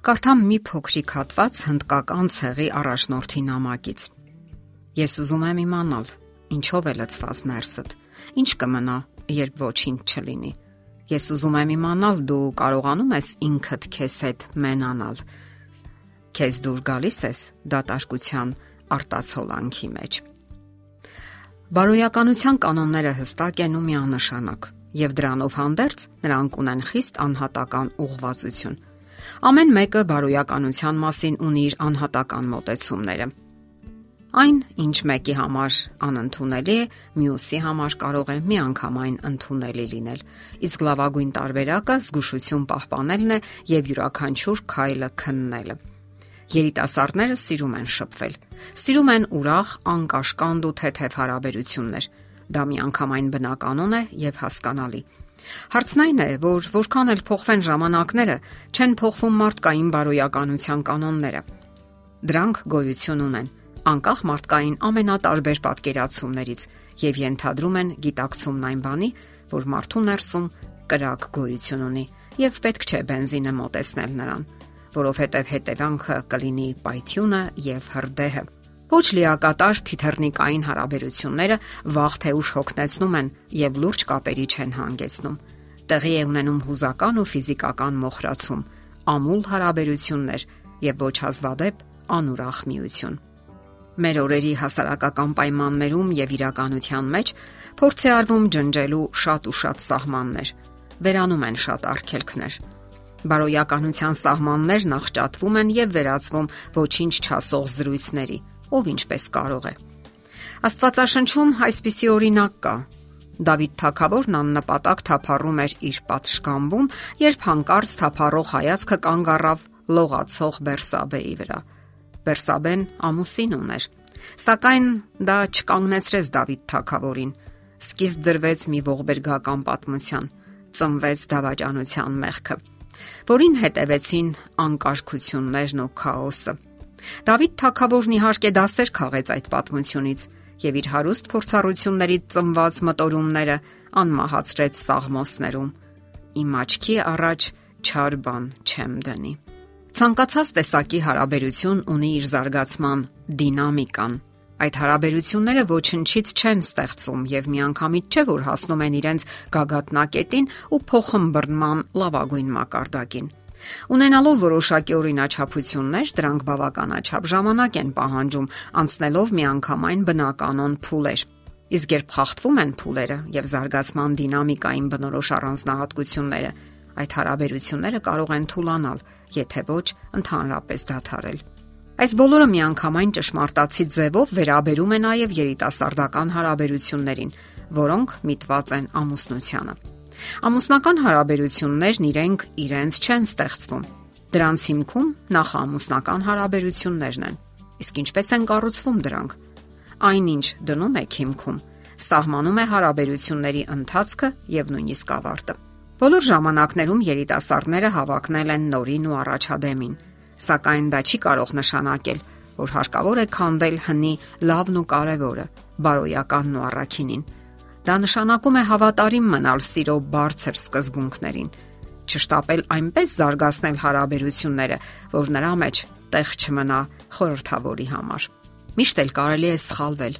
Կարդամ մի փոքրիկ հատված հնդկական ցեղի առաջնորդի նամակից։ Ես ուզում եմ իմանալ, ինչով է լցված ներսդ։ Ինչ կմնա, երբ ոչինչ չլինի։ Ես ուզում եմ իմանալ, դու կարողանում ես ինքդ քեզ հետ մենանալ։ Քեզ դուր գալիս ես դատարկության արտացոլանքի մեջ։ Բարոյականության կանոնները հստակ են ու միանշանակ, եւ դրանով հանդերձ նրանք ունեն խիստ անհատական ուղղվածություն Ամեն մեկը բարոյականության մասին ունի իր անհատական մոտեցումները։ Այն, ինչ մեկի համար անընդունելի է, մյուսի համար կարող է միանգամայն ընդունելի լինել։ Իսկ լավագույն տարբերակը զգուշություն պահպանելն է եւ յուրաքանչյուր քայլը քննելը։ Երիտասարդները սիրում են շփվել։ Սիրում են ուրախ, անկաշկանդ ու թեթև հարաբերություններ։ Դա միանգամայն բնականon է եւ հասկանալի։ Հարցն այն է, որ որքան էլ փոխվեն ժամանակները, չեն փոխվում մարդկային բարոյականության կանոնները։ Դրանք գոյություն ունեն անկախ մարդկային ամենատարբեր պատկերացումներից եւ ենթադրում են գիտակցումն այն բանի, որ մարդու ներսում կրակ գոյություն ունի եւ պետք չէ բենզինը մոտեցնել նրան, որովհետեւ հետևանքը կլինի պայթյունը եւ հրդեհը։ Ոչ լիակատար թիթեռնիկային հարաբերությունները վաղ թե ուշ հոգնեցնում են եւ լուրջ կապերի չեն հանգեցնում։ Տեղի է ունենում հուզական ու ֆիզիկական մոխրացում, ամուլ հարաբերություններ եւ ոչ հազվադեպ անուրախ միություն։ Մեր օրերի հասարակական պայմաններում եւ իրականության մեջ փորձ է արվում ջնջելու շատ ու շատ սահմաններ։ Վերանում են շատ արգելքներ բարոյականության սահմաններն աղճատվում են եւ վերածվում ոչինչ չասող զրույցների, ով ինչպես կարող է։ Աստվածաշնչում այսպիսի օրինակ կա։ Դավիթ Թագավորն աննպատակ թափառում էր իր պատշգամբում, երբ հանկարծ թափառող հայացքը կանգ առավ լողացող Բերսաբեի վրա։ Բերսաբեն ամուսին ուներ, սակայն դա չկանգնեցրեց Դավիթ Թագավորին։ Սկիզբ դրվեց մի ողբերգական պատմության, ծնվեց դավաճանության մեղքը, որին հետևեցին անկարգություններն ու քաոսը։ Դավիթ Թագավորն իհարկե դասեր քաղեց այդ պատմությունից եւ իր հարուստ փորձառություններից ծնված մտորումները անմահացրեց սաղմոսներում։ Իմ աչքի առաջ չար բան չեմ դնի։ Ցանկացած տեսակի հարաբերություն ունի իր զարգացման դինամիկան։ Այդ հարաբերությունները ոչնչից չեն ստեղծվում եւ միանգամից չէ որ հասնում են իրենց գագաթնակետին ու փոխմբռնման լավագույն մակարդակին։ Ունենալով որոշակի օրինաչափություններ, դրանք բավականաչափ ժամանակ են պահանջում անցնելով միանգամայն բնականon փուլեր։ Իսկ երբ խախտվում են փուլերը եւ զարգացման դինամիկային բնորոշ առանձնահատկությունները, այդ հարաբերությունները կարող են թուլանալ, եթե ոչ ընդհանրապես դադարել։ Այս բոլորը միանգամայն ճշմարտացի ձևով վերաբերում է նաև երիտասարդական հարաբերություններին, որոնք միտված են ամուսնությանը։ Ամուսնական հարաբերություններն իրենք իրենց չեն ստեղծվում։ Դրանց հիմքում նախամուսնական հարաբերություններն են։ Իսկ ինչպես են կառուցվում դրանք։ Այնինչ դնում է հիմքում, սահմանում է հարաբերությունների ընթացքը եւ նույնիսկ ավարտը։ Բոլոր ժամանակներում երիտասարդները հավակնել են նորին ու առաջադեմին, սակայն դա չի կարող նշանակել, որ հարկավոր է քանդել հնի լավն ու կարևորը, բարոյականն ու առաքինին Դա նշանակում է հավատարիմ մնալ սիրո բարձր սկզբունքներին, չշտապել այնպես զարգացնել հարաբերությունները, որ նրա մեջ տեղ չմնա խորթավորի համար։ Միշտ էլ կարելի է սխալվել,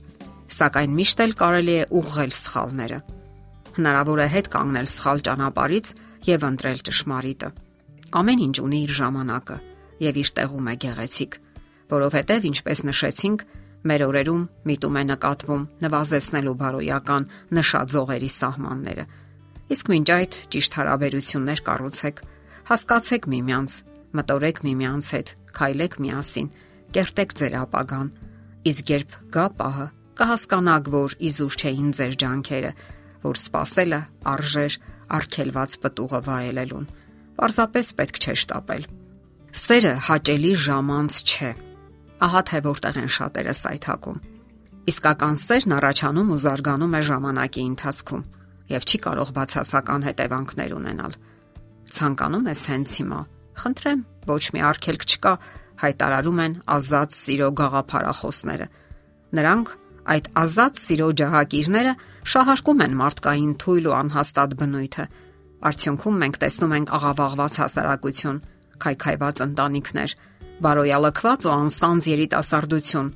սակայն միշտ էլ կարելի է ուղղել սխալները։ Հնարավոր է հետ կանգնել սխալ ճանապարից եւ ընտրել ճշմարիտը։ Ամեն ինչ ունի իր ժամանակը եւ իր տեղում է գեղեցիկ, որովհետեւ ինչպես նշեցինք, մեր օրերում միտում է նկատվում նվազեցնելու բարոյական նշաձողերի սահմանները։ Իսկ մինչ այդ ճիշտ հարաբերություններ կառուցեք, հասկացեք միմյանց, մտորեք միմյանց հետ, քայլեք միասին, կերտեք ձեր ապագան։ Իսկ երբ գա պահը, կհասկանաք, որ իզուր չէին ձեր ջանքերը, որ սпасելը արժեր արգելված պտուղը վայելելուն։ Պարզապես պետք չէ շտապել։ Սերը հաճելի ժամանց չէ Ահա թե որտեղ են շատերը սայթակում։ Իսկական սերն առաջանում ու զարգանում է ժամանակի ընթացքում եւ չի կարող բացասական հետևանքներ ունենալ։ Ցանկանում ես հենց հիմա։ Խնդրեմ, ոչ մի արգելք չկա, հայտարարում են ազատ սիրո գաղափարախոսները։ Նրանք այդ ազատ սիրո ջահակիրները շահարկում են մարդկային թույլ ու անհաստատ բնույթը։ Արդյունքում մենք տեսնում ենք աղավաղված հասարակություն, քայքայված ընտանիքներ, բարոյալքված ու անսանձ երիտասարդություն,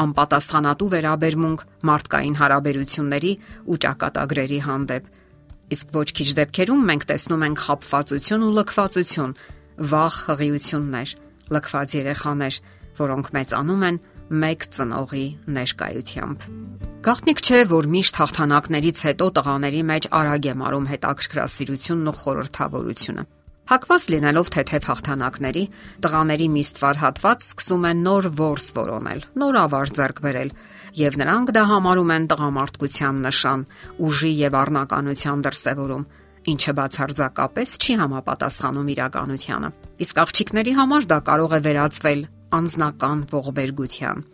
անպատասխանատու վերաբերմունք մարդկային հարաբերությունների ու ճակատագրերի հանդեպ։ Իսկ ոչ քիչ դեպքերում մենք տեսնում ենք խապվածություն ու լքվածություն, վախ, հղիություններ, լքված երեխաներ, որոնք մեծանում են մեկ ծնողի ներկայությամբ։ Գաղտնիք չէ, որ միշտ հաղթանակներից հետո տղաների մեջ արագ է մարում հետաքրքրասիրությունն ու խորհրդավորությունը։ Հակված լինելով թեթև հաղթանակների, տղաների միստվար հատված սկսում են նոր ворս որոնել, նոր ավար ձեռք բերել, եւ նրանք դա համարում են տղամարդկության նշան, ուժի եւ առնականության դրսեւորում, ինչը բացարձակապես չի համապատասխանում իրականությանը։ Իսկ աղջիկների համար դա կարող է վերածվել անznական ողբերգության։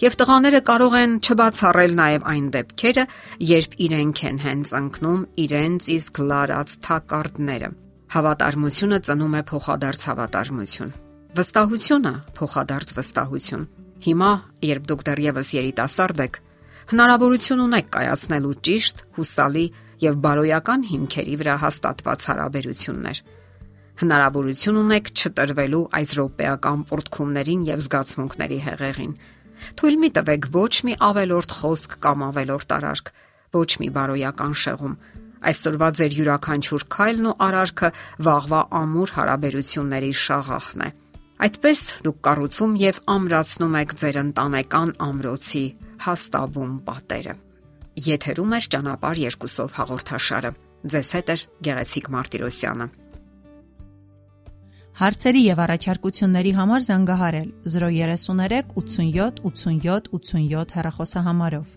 Եվ տղաները կարող են չբացառել նաև այն դեպքերը, երբ իրենք են հենց ընկնում իրենց իսկ լարած թակարդները։ Հավատարմությունը ծնում է փոխադարձ հավատարմություն։ Վստահությունը փոխադարձ վստահություն։ Հիմա, երբ դուք դեռևս երիտասարդ եք, հնարավորություն ունեք կայացնելու ճիշտ, հուսալի եւ բարոյական հիմքերի վրա հաստատված հարաբերություններ հնարավորություն ունեք չտրվելու այս ռոպեական պորտքումներին եւ զգացմունքների հեղեղին։ Թույլ մի տվեք ոչ մի ավելորդ խոսք կամ ավելորդ արարք, ոչ մի բարոյական շեղում։ Այսօրվա ձեր յուրաքանչյուր քայլն ու արարքը վաղվա ամուր հարաբերությունների շաղախն է։ Այդպես դուք կառուցում եւ ամրացնում եք ձեր ընտանեկան ամրոցի հաստաբում պատերը։ Եթերում է ճանապարհ երկուսով հաղորդաշարը։ Ձեզ հետ է Գեղեցիկ Մարտիրոսյանը։ Հարցերի եւ առաջարկությունների համար զանգահարել 033 87 87 87 հեռախոսահամարով։